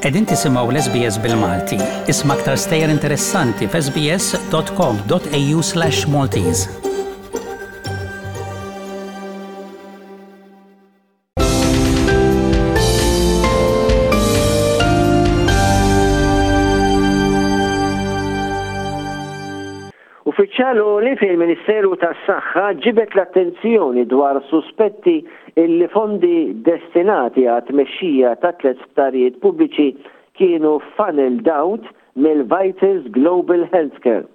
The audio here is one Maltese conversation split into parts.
Qegħdin tisimgħu l-SBS bil-Malti. Isma' aktar stejjer interessanti f'sbs.com.au/maltese. Uffiċjal għoli fil-Ministeru tas-Saħħa ġibed l-attenzjoni dwar suspetti illi fondi destinati għat-tmexxija ta' tliet sptarijiet pubbliċi kienu funnelled out mill-Vitals Global Healthcare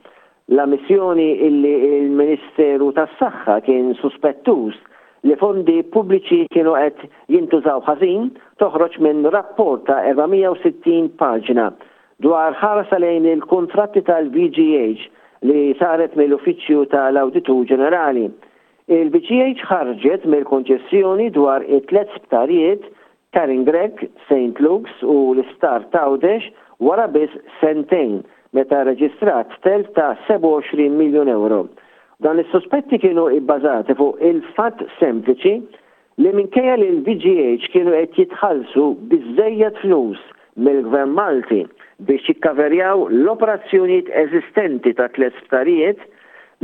L-ammissjoni illi l-Ministeru tas-Saħħa kien suspettuż li fondi pubbliċi kienu qed jintużaw ħażin toħroġ minn rapport ta' 460 paġna dwar ħarsa lejn il-kuntratti tal-BGH li saret mill-Uffiċċju tal-Awditur Ġenerali. Il-BGH ħarġet mill-konċessjoni dwar it-tliet sptarijiet Karen Gregg, Saint Luke's u l-Isptar t'Għawdex wara biss sentejn meta rreġistrat telf ta' 27 miljun ewro. Dawn is-suspetti kienu bbażati fuq il-fatt sempliċi li minkejja li l-DGH kienu qed jitħallsu biżżejjed flus mill-Gvern Malti biex jikkaverjaw l-operazzjonijiet eżistenti ta' tliet sptarijiet,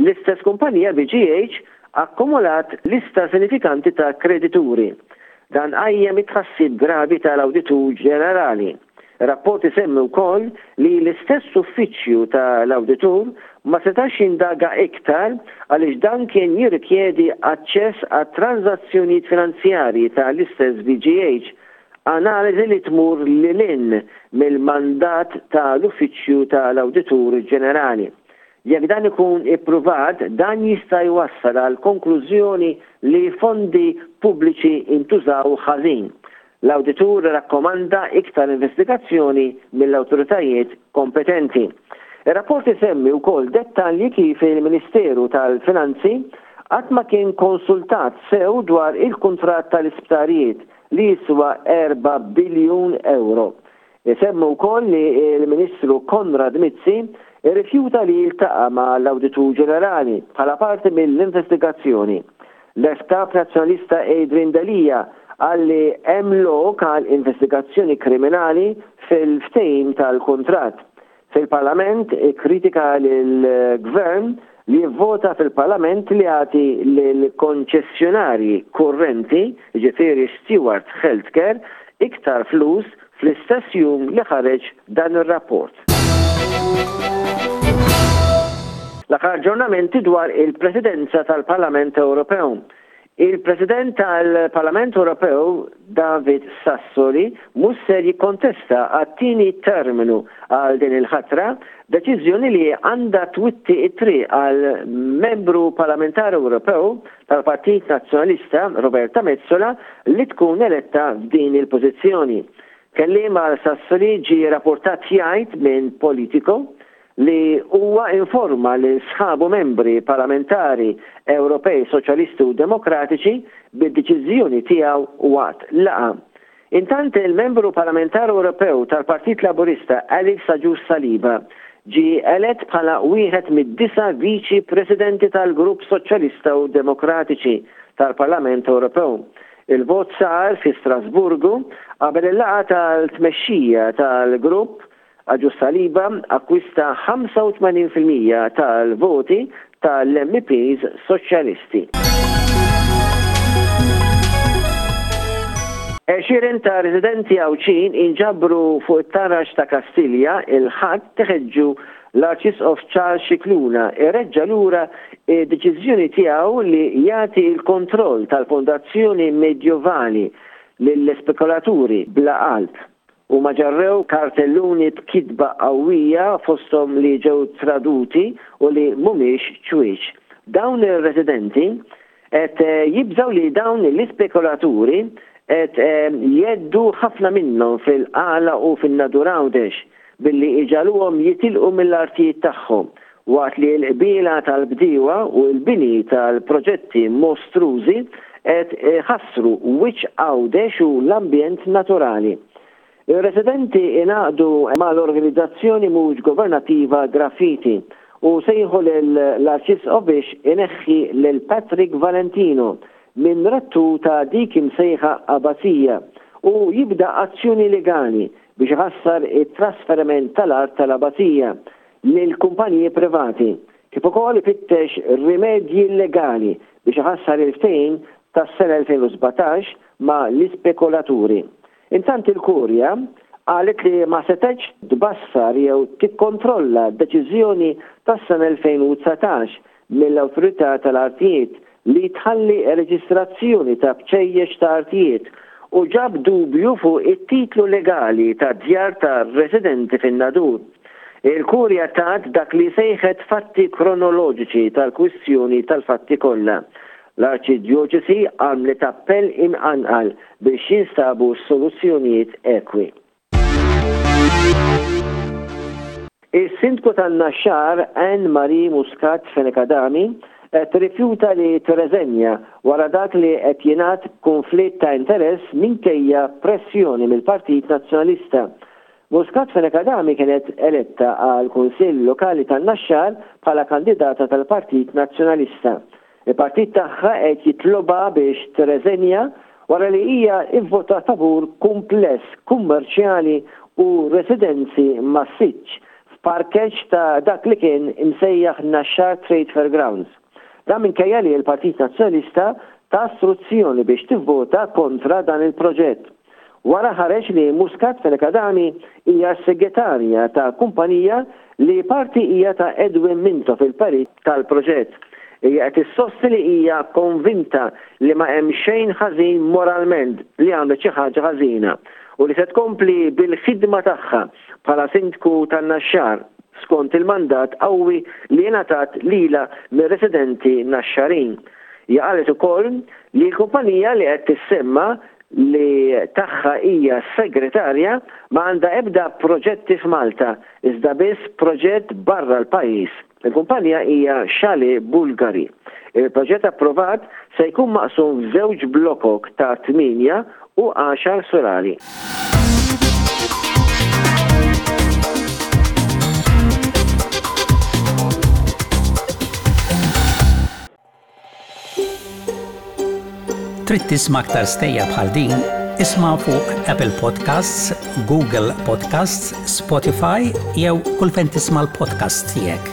l-istess kumpanija BGH akkumulat lista sinifikanti ta' kredituri Dan qajjem it-tħassib gravi tal-Awditur Ġenerali. Ir-rapport isemmi wkoll li l-istess uffiċċju tal-Awditur ma setax jindaga iktar għaliex dan kien jirrikjedi aċċess għat-tranżazzjonijiet finanzjarji ta' l-istess BGH, analiżi li tmur lil hinn mill-mandat ta' l-uffiċċju ta' l-Awditur Ġenerali. Jekk dan ikun ippruvat, dan jista' jwassal għall-konklużjoni li fondi pubbliċi ntużaw ħażin. L-awditur irrakkomanda iktar investigazzjoni mill-awtoritajiet kompetenti. Ir-rapport isemmi wkoll dettalji kif il-Ministeru tal-Finanzi qatt ma kien konsultat sew dwar il-kuntratt tal-isptarijiet li jiswa erba' biljun ewro. Isemma wkoll li l-Ministru Konrad Mizzi rrifjuta li jiltaqa' ma' l-Awditur Ġenerali bħala parti mill-investigazzjoni. L-ex-Kap Nazzjonalista Adrian Delia qal li hemm lok għal investigazzjoni kriminali fil-ftehim tal-kuntratt. fil-Parlament ikkritika lill-Gvern li jivvota fil-Parlament li jagħti lill-konċessjonarji kurrenti, jiġifieri Steward Healthcare, iktar flus fl-istess jum li ħareġ dan ir-rapport. L-aħħar aġġornamenti dwar il-Presidenza tal-Parlament Ewropew, Il-President tal-Parlament Ewropew David Sassoli mhux ser jikkontesta għat-tieni terminu għal din il-ħatra, deċiżjoni li għandha twitti t-triq għal Membru Parlamentari Ewropew tal-Partit Nazzjonalista Roberta Metsola li tkun eletta f'din il-pożizzjoni. Kelliem għal Sassoli ġie rappurtat jgħid minn Politico li huwa informa lil sħabu Membri Parlamentari Ewropej Soċjalisti u Demokratiċi bid-deċiżjoni tiegħu waqt laqgħa. Intant il-Membru Parlamentar Ewropew tal-Partit Laburista Alex Agius Saliba ġie elett bħala wieħed mid-disa' Viċi Presidenti tal-Grupp Soċjalista u Demokratiċi tal-Parlament Ewropew. Il-vot sar fi Strasburgu qabel il-laqgħa tal-tmexxija tal-Grupp Agius Saliba akkwista 85 fil-mija tal-voti tal-MEPs Soċjalisti. Għexieren ta' residenti Għawdxin inġabru fuq it-taraġ ta' Kastilja il-Ħadd tiħeġġu l-Arċisqof Charles Scicluna jreġġa' lura d-deċiżjoni tiegħu li jagħti l-kontroll tal-Fondazzjoni Medjevali lill-ispekulaturi bla qalb. Huma ġarrew kartelluni b'kitba qawwija fosthom li ġew traduti u li mhumiex ċwieċ. Dawn ir-residenti qed jibżgħu li dawn l-ispekulaturi qed jgħeddu ħafna minnhom fil-Qala u fin-Nadur Għawdex. billi iġagħluhom jitilqu mill-artijiet tagħhom, waqt li l-qbiela tal-bdiewa u l-bini tal-proġetti mostrużi qed iħassru wiċċ Għawdex u l-ambjent naturali. Ir-residenti ingħaqdu mal-organizzazzjoni mhux governativa Graffiti u sejħu lill-Arċisqof biex ineħħi lil Patrick Valentino minn rattu ta' dik imsejħa abbazija u jibda azzjoni legali biex iħassar it-trasferiment tal-art tal-Abbazija lil kumpaniji privati, kif ukoll ifittex rimedji legali biex iħassar il-ftehim tas-sena 2017 ma' l-ispekulaturi. Intant il-Kurja qalet li ma setgħetx tbassar jew tikkontrolla d-deċiżjoni tas-sena 2019 mill-Awtorità tal-Artijiet li tħalli reġistrazzjoni ta' bċejjeċ ta' artijiet u ġab dubju fuq it-titlu legali tad-djar ta' residenti fin-Nadur. Il-Kurja tat dak li sejħet fatti kronoloġiċi tal-kwistjoni tal-fatti kollha. L-Arċidjoċesi għamlet appell imqanqal biex jinstabu soluzzjonijiet ekwi. Is-Sindku tan-Naxxar Anne Marie Muscat Fenech Adami qed tirrifjuta li tirreżenja wara dak li qed jingħad b'kunflitt ta' interess minkejja pressjoni mill-Partit Nazzjonalista. Muscat Fenech Adami kienet eletta għall-Kunsill Lokali tan-Naxxar bħala kandidata tal-Partit Nazzjonalista. Il-partit tagħha qed jitlobha biex tirreżenja wara li hija vvotat favur kumpless kummerċjali u residenzi massiċċ f'parkeġġ ta' dak li kien imsejjaħ Naxxar Trade Fair Grounds. Dan minkejja li l-Partit Nazzjonalista ta struzzjoni biex tivvota kontra dan il-proġett. Wara ħareġ li Muscat Fenech-Adami hija s-segretarja ta' kumpanija li parti hija ta' Edwin Mintoff il-perit tal-proġett. Hija qed issostni li hija konvinta li ma hemm xejn ħażin moralment li għamlet xi ħaġa ħażina u li se tkompli bil-ħidma tagħha bħala Sindku tan-Naxxar skont il-mandat qawwi li ingħatat lilha mir-residenti Naxxarin. Hija qalet ukoll li l-kumpanija li qed tissemma li tagħha hija s-Segretarja, ma għandha ebda proġetti f'Malta, iżda biss proġett barra l-pajjiż. Il-kumpanija hija Chalet Bulgari. Il-proġett approvat se jkun maqsum f'żewġ blokok ta' tmienja u għaxar surari. Trid tisma' aktar stejjer bħal din? Isma' fuq Apple Podcasts, Google Podcasts, Spotify jew kull fejn tisma' l-podcasts tiegħek.